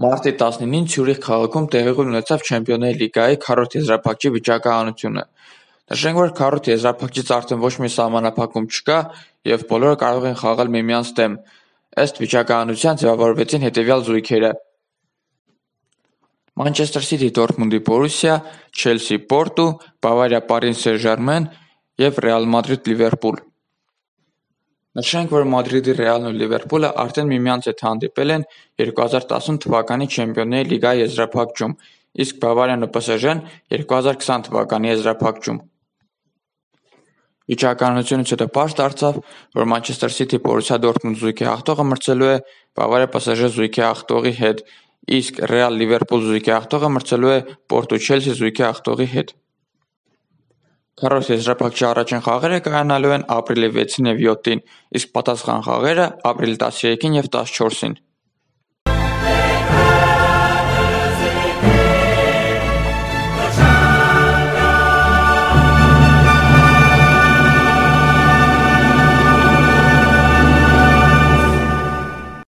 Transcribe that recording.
Մարտի տասնինին Ցյուրիխ քաղաքում տեղի ունեցավ Չեմպիոնների լիգայի քառորդ եզրափակչի վիճակահանությունը։ Նշենք, որ քառորդ եզրափակչից արդեն ոչ մի սահմանափակում չկա եւ բոլորը կարող են խաղալ միմյանց դեմ։ Ըստ վիճակահանության ձևավորվեցին հետեւյալ զույգերը. Մանչեսթեր Սիթի Դորտմունդի Բորուսիա, Չելսի Պորտու, Բավարիա Պարին Սեն-Ժերմեն եւ Ռեալ Մադրիդ Լիվերպուլ։ Նշենք, որ Մադրիդի Ռեալն ու Լիվերպուլը արդեն միմյանց հետ հանդիպել են 2018 թվականի Չեմպիոնների լիգայի եզրափակչում, իսկ Բավարիան ու ՊՍԺ-ն 2020 թվականի եզրափակչում։ Վիճակահանությունից հետո պարզ դարձավ, որ Մանչեսթեր Սիթի Բորուսիա Դորտմունդ զույգի հաղթողը մրցելու է Բավարիա ՊՍԺ զույգի հաղթողի հետ, իսկ Ռեալ Լիվերպուլ զույգի հաղթողը մրցելու է Պորտո Չելսի զույգի հաղթողի հետ։ Քառորդ եզրափակչի առաջին խաղերը կայանալու են ապրիլի 6-ին եւ 7-ին, իսկ պատասխան խաղերը՝ ապրիլի 13-ին եւ 14-ին։